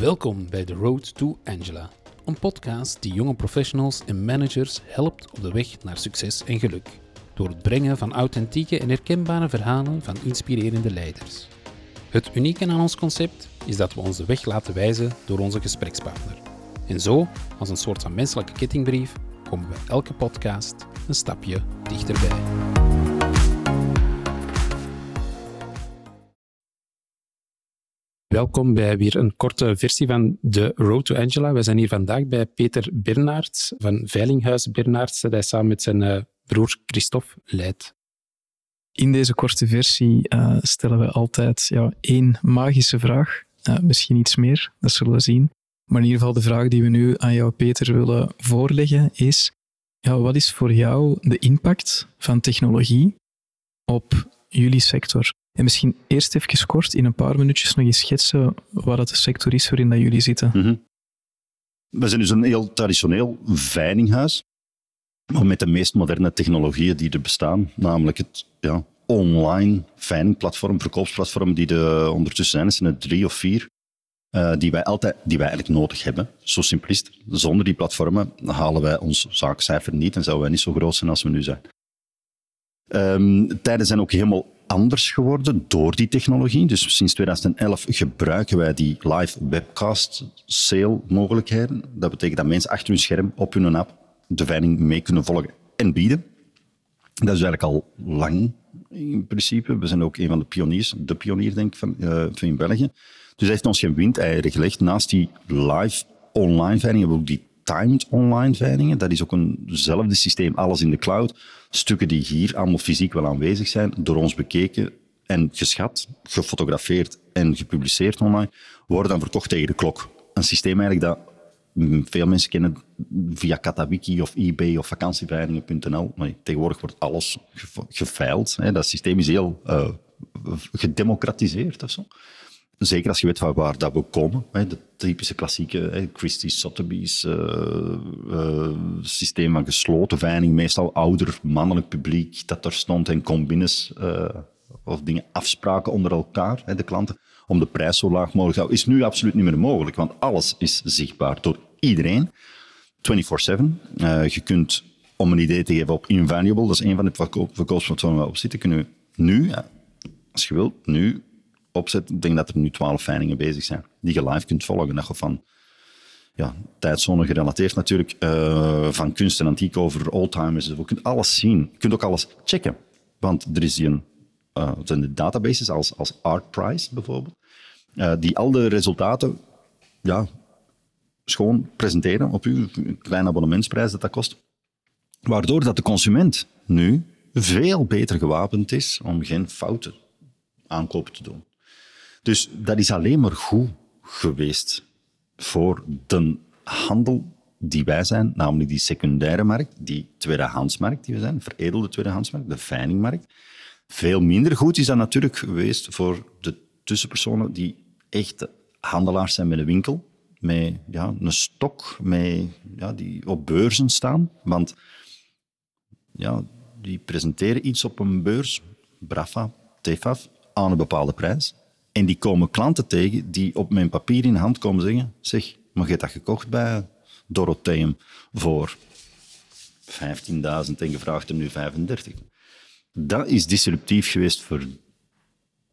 Welkom bij The Road to Angela, een podcast die jonge professionals en managers helpt op de weg naar succes en geluk. Door het brengen van authentieke en herkenbare verhalen van inspirerende leiders. Het unieke aan ons concept is dat we onze weg laten wijzen door onze gesprekspartner. En zo, als een soort van menselijke kettingbrief, komen we elke podcast een stapje dichterbij. Welkom bij weer een korte versie van de Road to Angela. We zijn hier vandaag bij Peter Bernards van Veilinghuis Bernards, dat hij samen met zijn uh, broer Christophe leidt. In deze korte versie uh, stellen we altijd ja, één magische vraag. Uh, misschien iets meer, dat zullen we zien. Maar in ieder geval de vraag die we nu aan jou, Peter, willen voorleggen is: ja, wat is voor jou de impact van technologie op jullie sector? En misschien eerst even kort in een paar minuutjes nog eens schetsen wat het de sector is waarin dat jullie zitten. -hmm. We zijn dus een heel traditioneel veilinghuis, maar met de meest moderne technologieën die er bestaan, namelijk het ja, online veilingplatform, verkoopsplatform die er ondertussen zijn. Zijn er drie of vier. Uh, die wij altijd, die wij eigenlijk nodig hebben. Zo simpel is het. Zonder die platformen halen wij ons zaakcijfer niet en zouden wij niet zo groot zijn als we nu zijn. Um, tijden zijn ook helemaal anders geworden door die technologie. Dus sinds 2011 gebruiken wij die live webcast sale mogelijkheden. Dat betekent dat mensen achter hun scherm op hun app de veiling mee kunnen volgen en bieden. Dat is eigenlijk al lang in principe. We zijn ook een van de pioniers, de pionier denk ik van, uh, van in België. Dus hij heeft ons geen windeieren gelegd. Naast die live online veilingen hebben we ook die timed online veilingen. Dat is ook eenzelfde systeem, alles in de cloud. Stukken die hier allemaal fysiek wel aanwezig zijn, door ons bekeken en geschat, gefotografeerd en gepubliceerd online, worden dan verkocht tegen de klok. Een systeem eigenlijk dat veel mensen kennen via Katawiki of eBay of vakantieveilingen.nl. Maar tegenwoordig wordt alles geveild. Dat systeem is heel uh, gedemocratiseerd of zo. Zeker als je weet van waar dat we komen. Hè, de typische klassieke hè, Christie's, Sotheby's uh, uh, systeem van gesloten veiling. Meestal ouder mannelijk publiek dat er stond en combines uh, of dingen afspraken onder elkaar, hè, de klanten, om de prijs zo laag mogelijk te houden. Is nu absoluut niet meer mogelijk, want alles is zichtbaar door iedereen. 24-7. je kunt, om een idee te geven op Invaluable, dat is een van de verkoopsplatformen waar we op zitten, kunnen we nu, als je wilt, nu opzet. Ik denk dat er nu twaalf veilingen bezig zijn die je live kunt volgen. Dat van ja, tijdzone gerelateerd natuurlijk, uh, van kunst en antiek over oldtimers. Je kunt alles zien. Je kunt ook alles checken. Want er is een, uh, zijn de databases als, als ArtPrice bijvoorbeeld, uh, die al de resultaten ja, schoon presenteren op uw kleine abonnementsprijs dat dat kost. Waardoor dat de consument nu veel beter gewapend is om geen fouten aankopen te doen. Dus dat is alleen maar goed geweest voor de handel die wij zijn, namelijk die secundaire markt, die tweedehandsmarkt die we zijn, veredelde tweedehandsmarkt, de veilingmarkt. Veel minder goed is dat natuurlijk geweest voor de tussenpersonen die echt handelaars zijn met een winkel, met ja, een stok, met, ja, die op beurzen staan. Want ja, die presenteren iets op een beurs, Brafa, Tefaf, aan een bepaalde prijs. En die komen klanten tegen die op mijn papier in hand komen zeggen: Zeg, maar je hebt dat gekocht bij Dorotheum voor 15.000 en gevraagd er nu 35. Dat is disruptief geweest voor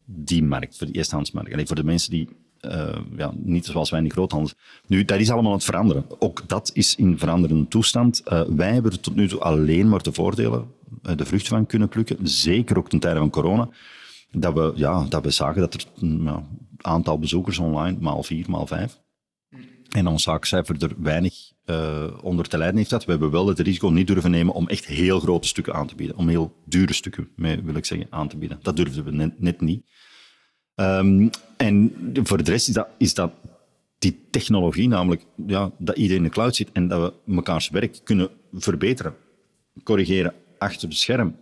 die markt, voor de eerstehandsmarkt. Alleen voor de mensen die, uh, ja, niet zoals wij in de groothandel. Nu, dat is allemaal aan het veranderen. Ook dat is in veranderende toestand. Uh, wij hebben er tot nu toe alleen maar de voordelen, uh, de vruchten van kunnen plukken. Zeker ook ten tijde van corona dat we, ja, dat we zagen dat er een ja, aantal bezoekers online, maal vier, maal vijf. En ons zaakcijfer er weinig uh, onder te lijden heeft dat. We hebben wel het risico niet durven nemen om echt heel grote stukken aan te bieden. Om heel dure stukken, wil ik zeggen, aan te bieden. Dat durfden we net, niet. Um, en voor de rest is dat, is dat die technologie, namelijk ja, dat iedereen in de cloud zit en dat we mekaars werk kunnen verbeteren, corrigeren achter het scherm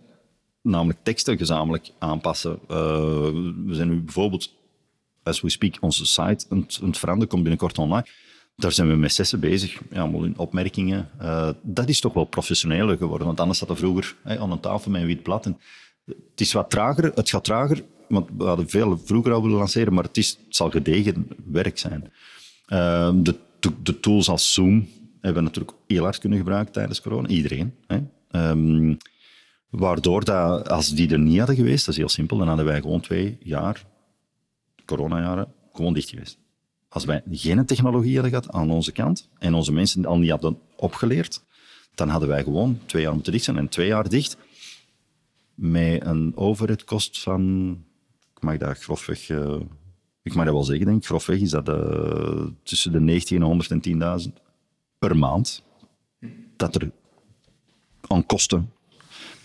namelijk teksten gezamenlijk aanpassen. Uh, we zijn nu bijvoorbeeld, as we speak, onze site aan het veranderen, komt binnenkort online. Daar zijn we met zessen bezig, ja, allemaal in opmerkingen. Uh, dat is toch wel professioneler geworden, want anders zat er vroeger hey, aan een tafel met een wit blad. En het is wat trager, het gaat trager, want we hadden veel vroeger al willen lanceren, maar het, is, zal gedegen werk zijn. Ehm, de, de, tools als Zoom hebben we natuurlijk heel hard kunnen gebruiken tijdens corona. Iedereen. Ehm, waardoor dat, als die er niet hadden geweest, dat is heel simpel, dan hadden wij gewoon twee jaar, coronajaren, gewoon dicht geweest. Als wij geen technologie hadden gehad aan onze kant en onze mensen al niet hadden opgeleerd, dan hadden wij gewoon twee jaar moeten dicht zijn. En twee jaar dicht met een overheadkost van, ik mag dat grofweg, uh, ik mag dat wel zeggen, denk ik, grofweg is dat uh, tussen de 19 en 110.000 per maand. Dat er aan kosten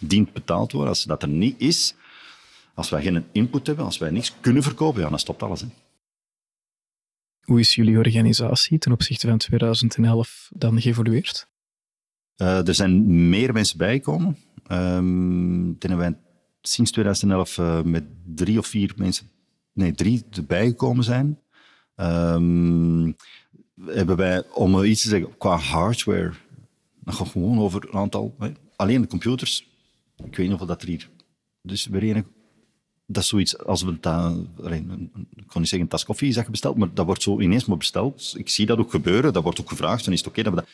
dient betaald worden. Als dat er niet is, als wij geen input hebben, als wij niks kunnen verkopen, ja, dan stopt alles. Hè. Hoe is jullie organisatie ten opzichte van 2011 dan geëvolueerd? Uh, er zijn meer mensen bijgekomen. Um, wij sinds 2011 uh, met drie of vier mensen, nee, drie erbij gekomen zijn. Um, hebben wij, om iets te zeggen, qua hardware, gewoon over een aantal, alleen de computers. Ik weet niet of dat er hier. Dus weer dat is zoiets, als we dat, ik kan niet zeggen een tas koffie is besteld, maar dat wordt zo ineens maar besteld. Ik zie dat ook gebeuren, dat wordt ook gevraagd, dan is het oké dat we dat...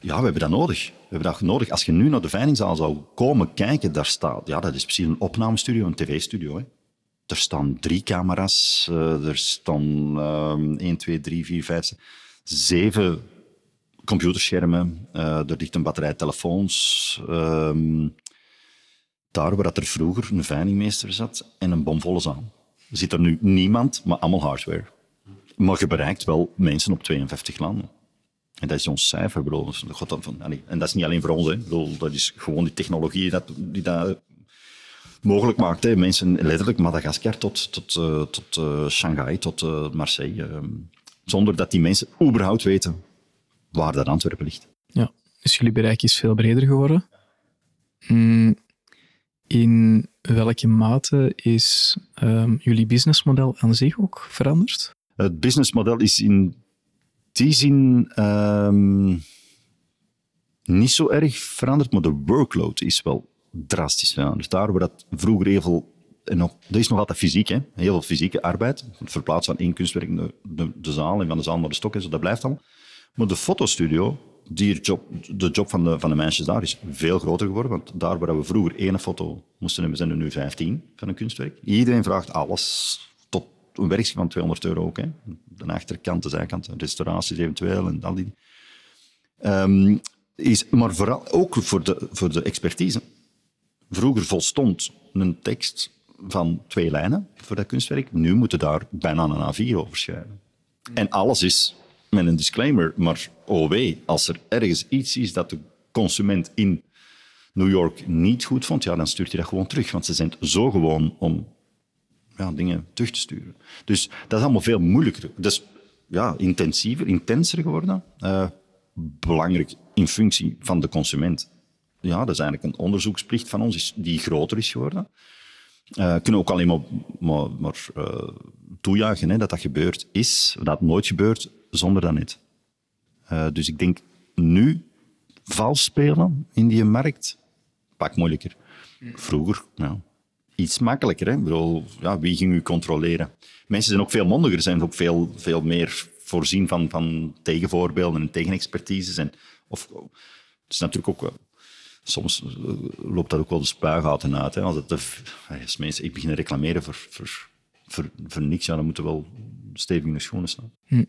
Ja, we hebben dat nodig. We hebben dat nodig. Als je nu naar de veilingzaal zou komen kijken, daar staat... Ja, dat is precies een opnamestudio, een tv-studio. Er staan drie camera's, uh, er staan um, 1, 2, 3, 4, 5, zeven computerschermen, uh, er ligt een batterij telefoons... Um, daar waar er vroeger een veilingmeester zat en een bomvolle zaal. Zit er nu niemand, maar allemaal hardware. Maar je bereikt wel mensen op 52 landen. En dat is ons cijfer, bedoel. En dat is niet alleen voor ons, hè. Bedoel, dat is gewoon die technologie dat, die dat mogelijk maakt. Hè. Mensen letterlijk Madagaskar tot, tot, uh, tot uh, Shanghai, tot uh, Marseille. Ehm, zonder dat die mensen überhaupt weten waar dat Antwerpen ligt. Ja, dus jullie bereik is veel breder geworden. Mm, in welke mate is um, jullie businessmodel aan zich ook veranderd? Het businessmodel is in die zin um, niet zo erg veranderd, maar de workload is wel drastisch veranderd. Daar waar dat vroeger heel veel en nog, dat is nog altijd fysiek, hè? heel veel fysieke arbeid. Het verplaatsen van één kunstwerk de, de, zaal en van de zaal naar de stok, en zo, dat blijft allemaal. Maar de fotostudio die de job van de, van de mensen daar is veel groter geworden. Want daar waar we vroeger één foto moesten hebben, zijn er nu 15 van een kunstwerk. Iedereen vraagt alles tot een werkje van 200 euro ook. Hè. De achterkant, de zijkant, restauraties eventueel en al die. Um, is, maar vooral ook voor de, voor de expertise. Vroeger volstond een tekst van twee lijnen voor dat kunstwerk. Nu moeten daar bijna een A4 over schrijven. En alles is met een disclaimer, maar oh wee, als er ergens iets is dat de consument in New York niet goed vond, ja, dan stuurt hij dat gewoon terug. Want ze zijn zo gewoon om ja, dingen terug te sturen. Dus dat is allemaal veel moeilijker. Dus ja, intensiever, intenser geworden. Uh, belangrijk in functie van de consument. Ja, dat is eigenlijk een onderzoeksplicht van ons die groter is geworden. Uh, kunnen ook alleen maar, maar, uh, toejuichen hè, dat dat gebeurd is. Dat nooit gebeurt zonder dat net. Uh, dus ik denk nu vals spelen in die markt, pak moeilijker. Vroeger, nou, iets makkelijker. Hè? Ik bedoel, ja, wie ging u controleren? Mensen zijn ook veel mondiger, zijn ook veel, veel meer voorzien van, van tegenvoorbeelden en tegenexpertises. En, of, het is natuurlijk ook soms loopt dat ook wel de spuigaten uit. Hè? Als, het als mensen ik beginnen reclameren voor, voor, voor, voor niks, ja, dan moeten wel stevig in de schoenen staan. Hm.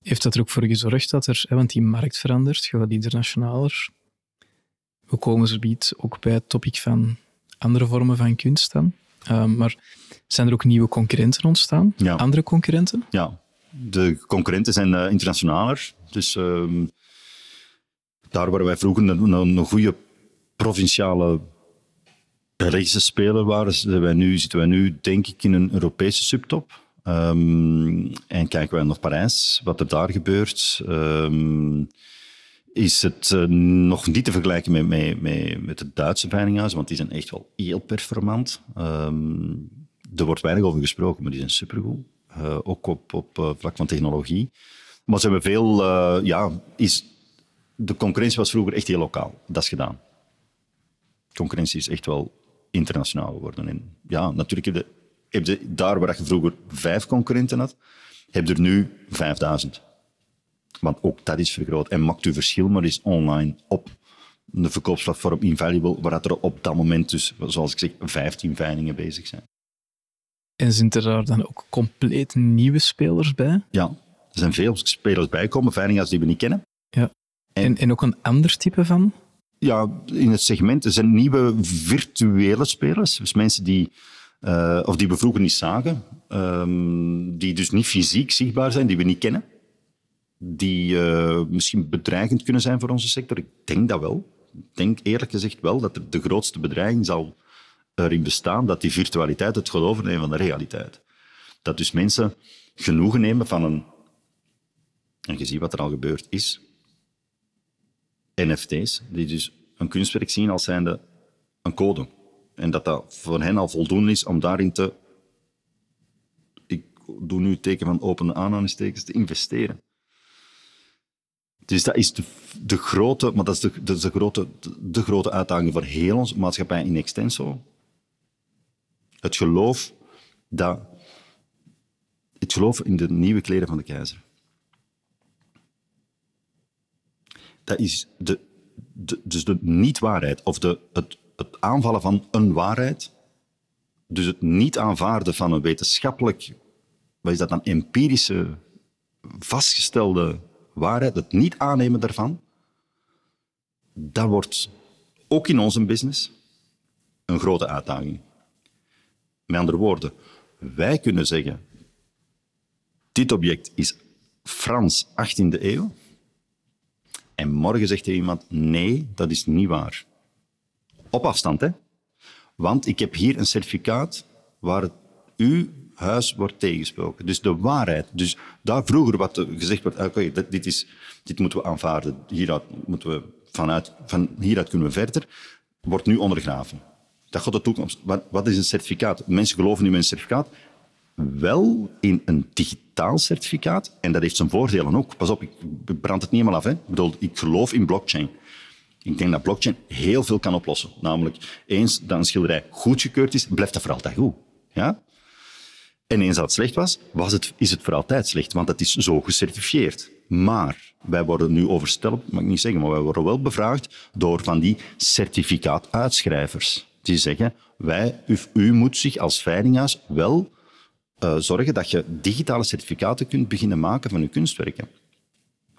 Heeft dat er ook voor gezorgd dat er, want die markt verandert, je gaat internationaler. We komen zo biedt ook bij het topic van andere vormen van kunst dan. Ehm, maar zijn er ook nieuwe concurrenten ontstaan? Ja. Andere concurrenten? Ja, de concurrenten zijn uh, internationaler. Dus ehm, daar waar wij vroeger een, een, goede provinciale Belgische speler zitten wij, nu, zitten wij nu denk ik in een Europese subtop. Um, en kijken wij naar Parijs, wat er daar gebeurt, um, is het uh, nog niet te vergelijken met, met, met, met het Duitse veilinghuis, want die zijn echt wel heel performant. Um, er wordt weinig over gesproken, maar die zijn supergoed. Uh, ook op, op uh, vlak van technologie. Maar ze hebben veel, ja, is, de concurrentie was vroeger echt heel lokaal. Dat is gedaan. Concurrentie is echt wel internationaal geworden. En ja, natuurlijk heb je heb je daar waar je vroeger vijf concurrenten had, heb je er nu vijfduizend. Want ook dat is vergroot. En maakt uw verschil maar eens online op de verkoopsplatform Invaluable, waar er op dat moment dus, zoals ik zeg, 15 veilingen bezig zijn. En zijn er daar dan ook compleet nieuwe spelers bij? Ja, er zijn veel spelers bijkomen, veilingen die we niet kennen. Ja. En, en ook een ander type van? Ja, in het segment er zijn nieuwe virtuele spelers. Dus mensen die, uh, of die we vroeger niet zagen, um, die dus niet fysiek zichtbaar zijn, die we niet kennen. Die uh, misschien bedreigend kunnen zijn voor onze sector. Ik denk dat wel. Ik denk eerlijk gezegd wel dat de grootste bedreiging zal erin bestaan dat die virtualiteit het gaat overnemen van de realiteit. Dat dus mensen genoegen nemen van een... En je ziet wat er al gebeurd is. NFT's, die dus een kunstwerk zien als zijnde een code. En dat dat voor hen al voldoende is om daarin te... Ik doe nu het teken van open aanhalingstekens, te investeren. Dus dat is de, de grote, maar dat is de, de, de, grote, de grote uitdaging voor heel onze maatschappij in extenso. Het geloof dat, het geloof in de nieuwe kleren van de keizer. Dat is de, dus de niet-waarheid, of de, het, het aanvallen van een waarheid. Dus het niet aanvaarden van een wetenschappelijk, wat is dat dan, empirische, vastgestelde waarheid, het niet aannemen daarvan, dat wordt ook in onze business een grote uitdaging. Met andere woorden, wij kunnen zeggen, dit object is Frans 18e eeuw. En morgen zegt er iemand, nee, dat is niet waar. Op afstand, hè. Want ik heb hier een certificaat waar het, uw huis wordt tegensproken. Dus de waarheid. Dus daar vroeger wat gezegd wordt, oké, dit, is, dit moeten we aanvaarden, hieruit, moeten we vanuit, van hieruit kunnen we verder, wordt nu ondergraven. Dat gaat de toekomst. Wat, wat is een certificaat? Mensen geloven nu in een certificaat. Wel in een digitaal certificaat. En dat heeft zijn voordelen ook. Pas op, ik brand het niet helemaal af. Hè. Ik bedoel, ik geloof in blockchain. Ik denk dat blockchain heel veel kan oplossen. Namelijk, eens dat een schilderij goedgekeurd is, blijft dat voor altijd goed. Ja? En eens dat het slecht was, was het, is het voor altijd slecht, want het is zo gecertificeerd. Maar wij worden nu oversteld, mag ik niet zeggen, maar wij worden wel bevraagd door van die certificaatuitschrijvers die zeggen, wij, u, u moet zich als veilinghuis wel uh, zorgen dat je digitale certificaten kunt beginnen maken van je kunstwerken.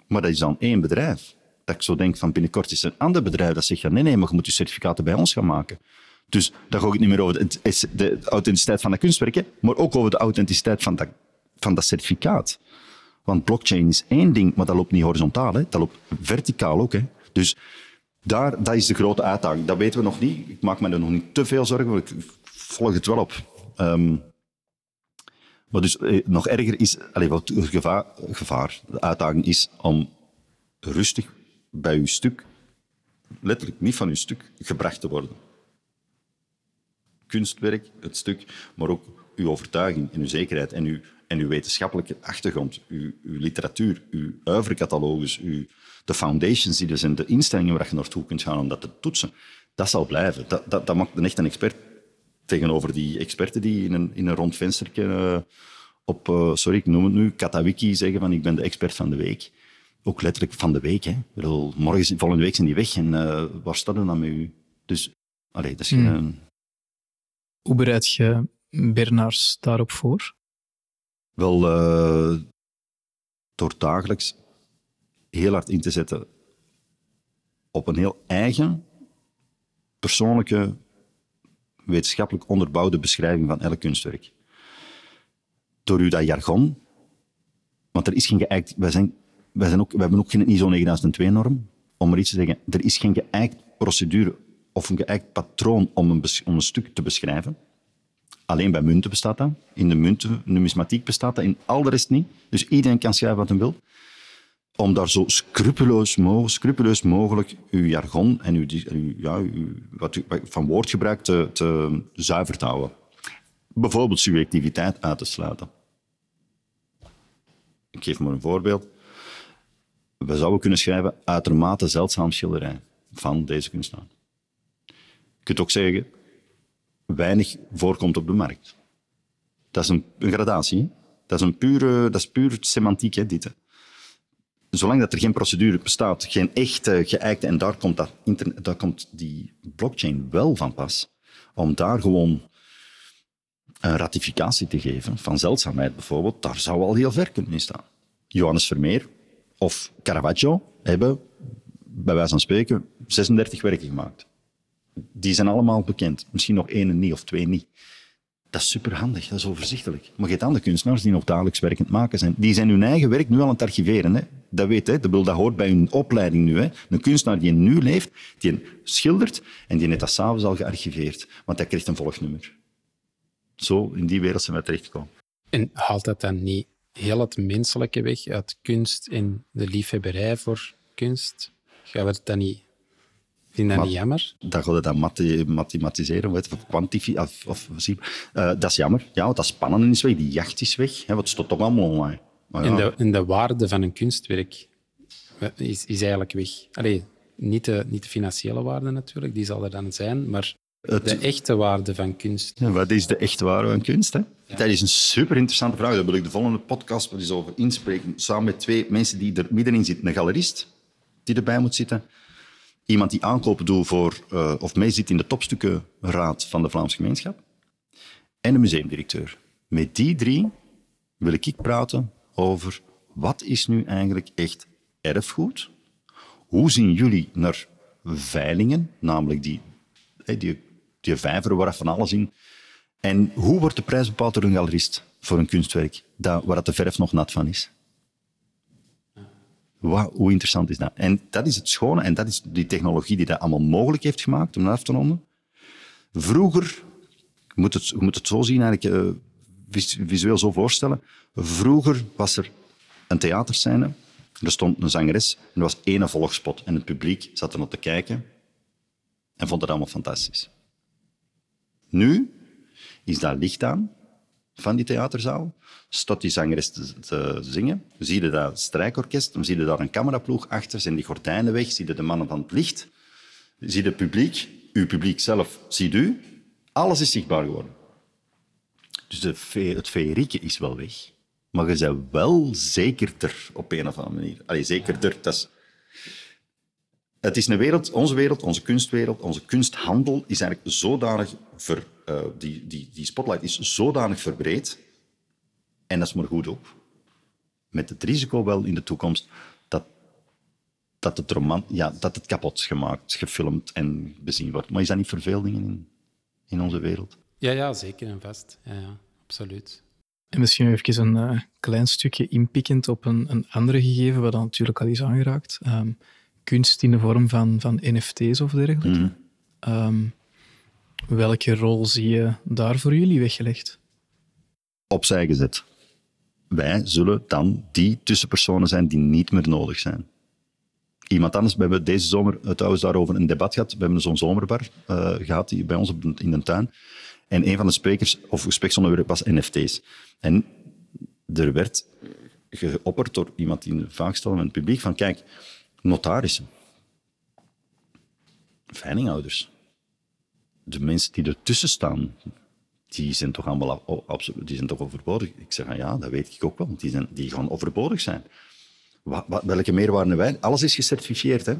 Maar dat is dan één bedrijf. Dat ik zo denk van binnenkort is er een ander bedrijf dat zegt, nee, nee, maar je moet je certificaten bij ons gaan maken. Dus dan ga ik het niet meer over de, de authenticiteit van dat kunstwerk, maar ook over de authenticiteit van dat, van dat certificaat. Want blockchain is één ding, maar dat loopt niet horizontaal, hè. dat loopt verticaal ook. Hè. Dus daar, dat is de grote uitdaging. Dat weten we nog niet. Ik maak me er nog niet te veel zorgen, want ik volg het wel op. Um, maar dus eh, nog erger is, allez, wat het gevaar, gevaar, de uitdaging is om rustig bij uw stuk, letterlijk niet van uw stuk, gebracht te worden. Kunstwerk, het stuk, maar ook uw overtuiging en uw zekerheid en uw, en uw wetenschappelijke achtergrond, uw, uw literatuur, uw uivercatalogus, uw, de foundations die er zijn, de instellingen waar je naartoe kunt gaan om dat te toetsen, dat zal blijven. Dat, dat, dat maakt een echt een expert tegenover die experten die in een, in een rond venstertje uh, op, uh, sorry, ik noem het nu, Katawiki zeggen van ik ben de expert van de week. Ook letterlijk van de week. Hè. Bedoel, morgen, volgende week zijn die weg en uh, waar staat dan met u? Dus, allee, dat is hmm. geen... Hoe bereid je Bernards daarop voor? Wel, door dagelijks heel hard in te zetten op een heel eigen, persoonlijke, wetenschappelijk onderbouwde beschrijving van elk kunstwerk. Door u dat jargon, want er is geen geëikt, wij, zijn, wij, zijn ook, wij hebben ook geen ISO 9002-norm, om maar iets te zeggen, er is geen geëikt procedure of een geëikt patroon om een, om een stuk te beschrijven. Alleen bij munten bestaat dat. In de munten, numismatiek bestaat dat. In al de rest niet. Dus iedereen kan schrijven wat hij wil om daar zo scrupuleus, mogelijk, mogelijk uw jargon en uw, ja, uw, wat u van woordgebruik te, te zuiver te houden. Bijvoorbeeld subjectiviteit uit te sluiten. Ik geef maar een voorbeeld. We zouden kunnen schrijven uitermate zeldzaam schilderij van deze kunstenaar. Je kunt ook zeggen weinig voorkomt op de markt. Dat is een, gradatie. Dat is, een pure, dat is puur semantiek, hè. Zolang dat er geen procedure bestaat, geen echte geëikte, en daar komt, dat internet, daar komt die blockchain wel van pas, om daar gewoon een ratificatie te geven van zeldzaamheid bijvoorbeeld, daar zou al heel ver kunnen in staan. Johannes Vermeer of Caravaggio hebben, bij wijze van spreken, 36 werken gemaakt. Die zijn allemaal bekend. Misschien nog één niet of twee niet. Dat is superhandig, dat is overzichtelijk. Maar je hebt andere kunstenaars die nog dagelijks werkend maken zijn. Die zijn hun eigen werk nu aan het archiveren. Hè. Dat weet, hè. Dat, dat hoort bij hun opleiding nu. Hè. Een kunstenaar die nu leeft, die schildert en die net dat s'avonds al gearchiveerd. Want hij krijgt een volgnummer. Zo, in die wereld zijn we terechtgekomen. En haalt dat dan niet heel het menselijke weg uit kunst en de liefhebberij voor kunst? Gaan we het dan niet... Vind je dat niet jammer? Dat gaat het dan mathematiseren, of kwantificeren. Of, of, uh, dat is jammer. Ja, want dat spannen is weg, die jacht is weg. Hè, want het staat toch allemaal online. Maar ja. en, de, en de waarde van een kunstwerk is, is eigenlijk weg. Allee, niet de, niet de financiële waarde natuurlijk, die zal er dan zijn, maar de echte waarde van kunst. Ja, wat is de echte waarde van kunst? Hè? Dat is een super interessante vraag. Daar wil ik de volgende podcast eens over inspreken. Samen met twee mensen die er middenin zitten. Een galerist die erbij moet zitten. Iemand die aankopen doet voor, uh, of meezit in de topstukkenraad van de Vlaamse gemeenschap. En een museumdirecteur. Met die drie wil ik praten over wat is nu eigenlijk echt erfgoed? Hoe zien jullie naar veilingen, namelijk die, die die vijver waar van alles in. En hoe wordt de prijs bepaald door een galerist voor een kunstwerk dat, waar de verf nog nat van is? Wow, hoe interessant is dat? En dat is het schone en dat is die technologie die dat allemaal mogelijk heeft gemaakt om dat af te ronden. Vroeger, je moet het, je het zo zien, eigenlijk uh, visueel zo voorstellen. Vroeger was er een theaterscène, er stond een zangeres en er was één volgspot en het publiek zat er nog te kijken en vond het allemaal fantastisch. Nu is dat licht aan van die theaterzaal. Staat die zangeres te, zingen. Zie je dat strijkorkest, dan zie je daar een cameraploeg achter, zijn die gordijnen weg, zie je de mannen van het licht, zie je het publiek, uw publiek zelf ziet u. Alles is zichtbaar geworden. Dus de, het feerieke is wel weg. Maar je bent wel zekerder op een of andere manier. Allee, zekerder, dat het is een wereld, onze wereld, onze kunstwereld, onze kunsthandel is eigenlijk zodanig ver, uh, die, die, die spotlight is zodanig verbreed. En dat is maar goed op. Met het risico wel in de toekomst dat, dat, het, roman, ja, dat het kapot gemaakt, gefilmd en bezien wordt. Maar is dat niet verveldingen in, in onze wereld? Ja, ja, zeker en vast. Ja, ja, absoluut. En misschien even een uh, klein stukje inpikkend op een, een andere gegeven, wat dan natuurlijk al is aangeraakt. Um, kunst in de vorm van, van NFT's of dergelijke. Mhm. Ehm, welke rol zie je daar voor jullie weggelegd? Opzij gezet. Wij zullen dan die tussenpersonen zijn die niet meer nodig zijn. Iemand anders, we hebben deze zomer trouwens daarover een debat gehad. We hebben zo'n zomerbar uh, gehad bij ons in de tuin. En een van de sprekers, of gespreksonderwerp was NFT's. En er werd geopperd door iemand die vaak stelde met het publiek van kijk, notarissen, veilinghouders, de mensen die ertussen staan, die zijn toch allemaal absoluut, die zijn toch overbodig. Ik zeg, ja, dat weet ik ook wel, die, zijn, die gaan overbodig zijn. Wat, wat, welke meerwaarde wij? Alles is gecertificeerd, hè?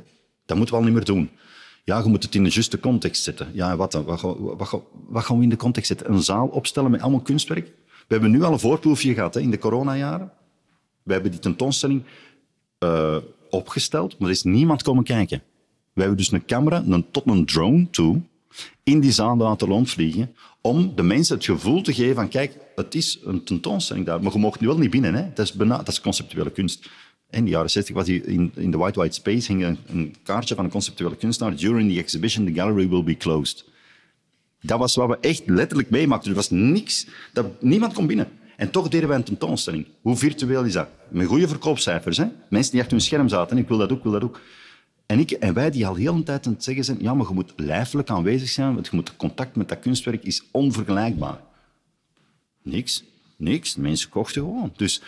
Dat moeten we al niet meer doen. Ja, je moet het in de juiste context zetten. Ja, wat dan? Wat, wat, wat, gaan we in de context zetten? Een zaal opstellen met allemaal kunstwerk? We hebben nu al een voorproefje gehad hè, in de coronajaren. We hebben die tentoonstelling uh, opgesteld, maar er is niemand komen kijken. We hebben dus een camera, een, tot een drone toe, in die zaal laten rondvliegen, om de mensen het gevoel te geven van, kijk, het is een tentoonstelling daar, maar je mag nu wel niet binnen. Hè? Dat, is dat is conceptuele kunst. In de jaren 60 was hij in, in de White White Space hing een, kaartje van een conceptuele kunstenaar. During the exhibition, the gallery will be closed. Dat was wat we echt letterlijk meemaakten. Er was niks, dat, niemand kon binnen. En toch deden wij een tentoonstelling. Hoe virtueel is dat? Met goede verkoopcijfers. Hè? Mensen die achter hun scherm zaten. Ik wil dat ook, wil dat ook. En, ik, en wij die al heel een tijd aan het zeggen zijn, ja, maar je moet lijfelijk aanwezig zijn, want je moet contact met dat kunstwerk is onvergelijkbaar. Niks. Niks. Mensen kochten gewoon. Dus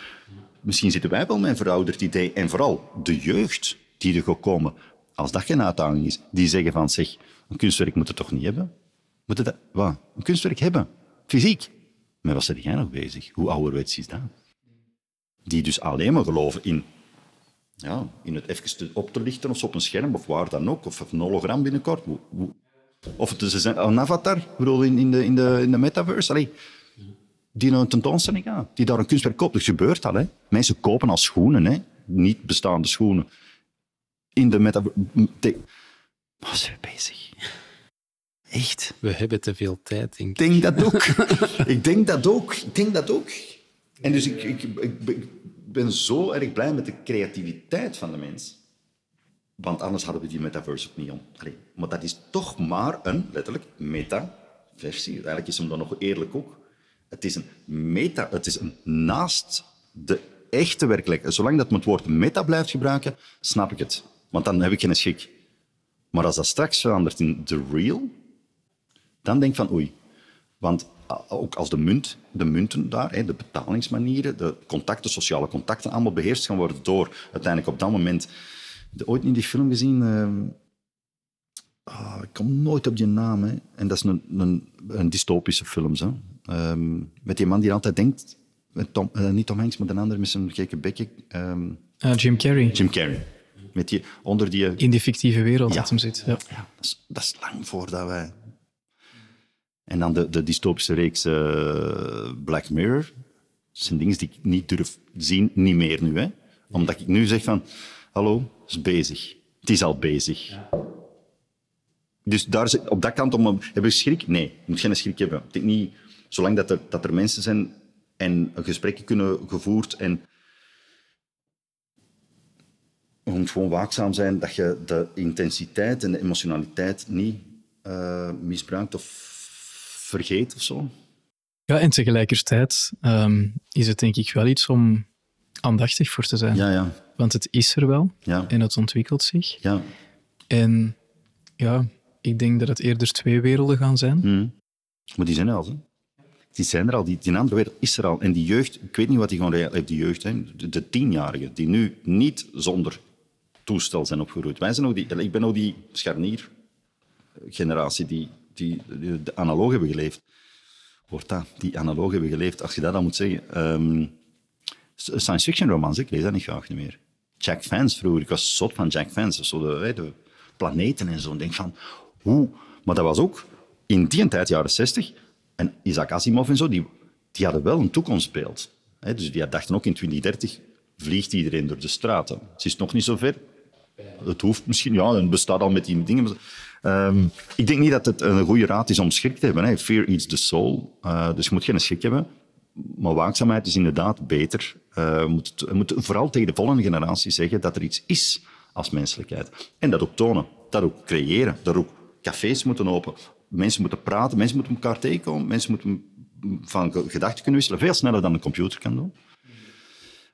misschien zitten wij wel met een verouderd idee. En vooral de jeugd die er gaat komen, als dat geen uitdaging is, die zeggen van, zeg, een kunstwerk moet het toch niet hebben? Moet het, wat? Een kunstwerk hebben? Fysiek? Maar wat zit jij nog bezig? Hoe ouderwets is dat? Die dus alleen maar geloven in ja, in het even op te lichten of op een scherm of waar dan ook. Of een hologram binnenkort. Of het is een avatar, bedoel, in, in, de, in, de, in de metaverse. Allee, die naar een tentoonstelling gaat, die daar een kunstwerk koopt. Dat gebeurt al. Hè. Mensen kopen al schoenen, hè. niet bestaande schoenen. In de metaverse. Waar zijn we bezig? Echt? We hebben te veel tijd, denk Ik denk dat ook. ik denk dat ook. Ik denk dat ook. En dus ik, ik, ik, ik ben zo erg blij met de creativiteit van de mens. Want anders hadden we die metaverse ook niet om. Allee, maar dat is toch maar een, letterlijk, meta-versie. Eigenlijk is hem dan nog eerlijk ook. Het is een meta, het is een naast de echte werkelijkheid. Zolang dat men het woord meta blijft gebruiken, snap ik het. Want dan heb ik geen schik. Maar als dat straks verandert in the real, dan denk ik van oei. Want ah, ook als de, munt, de munten daar, de betalingsmanieren, de contacten, sociale contacten, allemaal beheerst gaan worden door uiteindelijk op dat moment... De, ooit niet die film gezien... ehm, ah, ik kom nooit op die naam. Hè. En dat is een, een, een dystopische film. Hè. Ehm, met die man die altijd denkt... Tom, eh, niet Tom Hanks, maar een ander met zijn gekke bekje. Ah, Jim Carrey. Jim Carrey. Met die, onder die... In die fictieve wereld Ja. dat hem zit. Ja. Ja, dat is, dat is lang voordat wij... En dan de, de dystopische reeks eh, Black Mirror. Dat zijn dingen die ik niet durf zien, niet meer nu. Hè? Omdat ik nu zeg van, hallo, het is bezig. Het is al bezig. Dus daar, is- op dat kant, om, heb je schrik? Nee, je moet geen schrik hebben. Ik denk niet, zolang dat er, dat er mensen zijn en gesprekken kunnen gevoerd en je moet gewoon waakzaam zijn dat je de intensiteit en de emotionaliteit niet eh, misbruikt of vergeet of zo. ja, en tegelijkertijd ehm, is het denk ik wel iets om aandachtig voor te zijn. Ja, ja, Want het is er wel ja, en het ontwikkelt zich. ja. En ja, ik denk dat het eerder twee werelden gaan zijn. Hm. Maar die zijn er al. Hè. Die zijn er al. Die, die andere wereld is er al. En die jeugd, ik weet niet wat die gewoon heeft, die jeugd, hè, de, de tienjarigen, die nu niet zonder toestel zijn opgegroeid. Wij zijn ook die, ik ben ook die scharnier-generatie die, die, de analoog hebben geleefd. Wordt dat? Die analoog hebben geleefd. Als je dat dan moet zeggen. ehm, science fiction romans, ik lees dat niet graag meer. Jack Vance vroeger, ik was zot van Jack Vance. Zo de, planeten en zo. Denk van, hoe? Maar dat was ook in die tijd, jaren 60, en Isaac Asimov en zo, die, die hadden wel een toekomstbeeld. Dus die dachten ook in 2030 vliegt iedereen door de straten. Het is nog niet zo ver. Het hoeft misschien, ja, het bestaat al met die dingen. Ehm, ik denk niet dat het een goede raad is om schrik te hebben. Hè. Fear eats the soul. Eh, dus je moet geen schrik hebben. Maar waakzaamheid is inderdaad beter. Eh, je moet, moet vooral tegen de volgende generatie zeggen dat er iets is als menselijkheid. En dat ook tonen. Dat ook creëren. Dat ook cafés moeten open. Mensen moeten praten. Mensen moeten elkaar tegenkomen. Mensen moeten van ge- gedachten kunnen wisselen. Veel sneller dan een computer kan doen.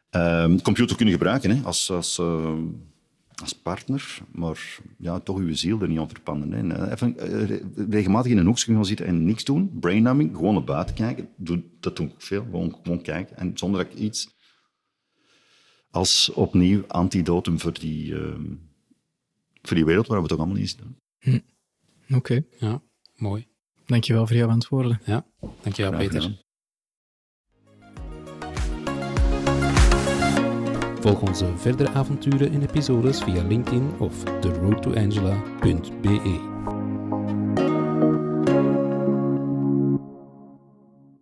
Ehm, de computer kunnen gebruiken hè, als, als, eh, als partner, maar ja, toch uw ziel er niet aan verpanden. Hè. En, even eh, re- regelmatig in een hoekje gaan zitten en niks doen, brainnumbing, gewoon naar buiten kijken. Doe, dat doe ik veel, gewoon, gewoon kijken. En zonder dat ik iets als opnieuw antidotum voor die, ehm, voor die wereld waar we toch allemaal in zitten. Oké, Ja, mooi. dankjewel voor jouw antwoorden. Ja, dankjewel Graag Peter. gedaan. Volg onze verdere avonturen en episodes via LinkedIn of theroadtoangela.be.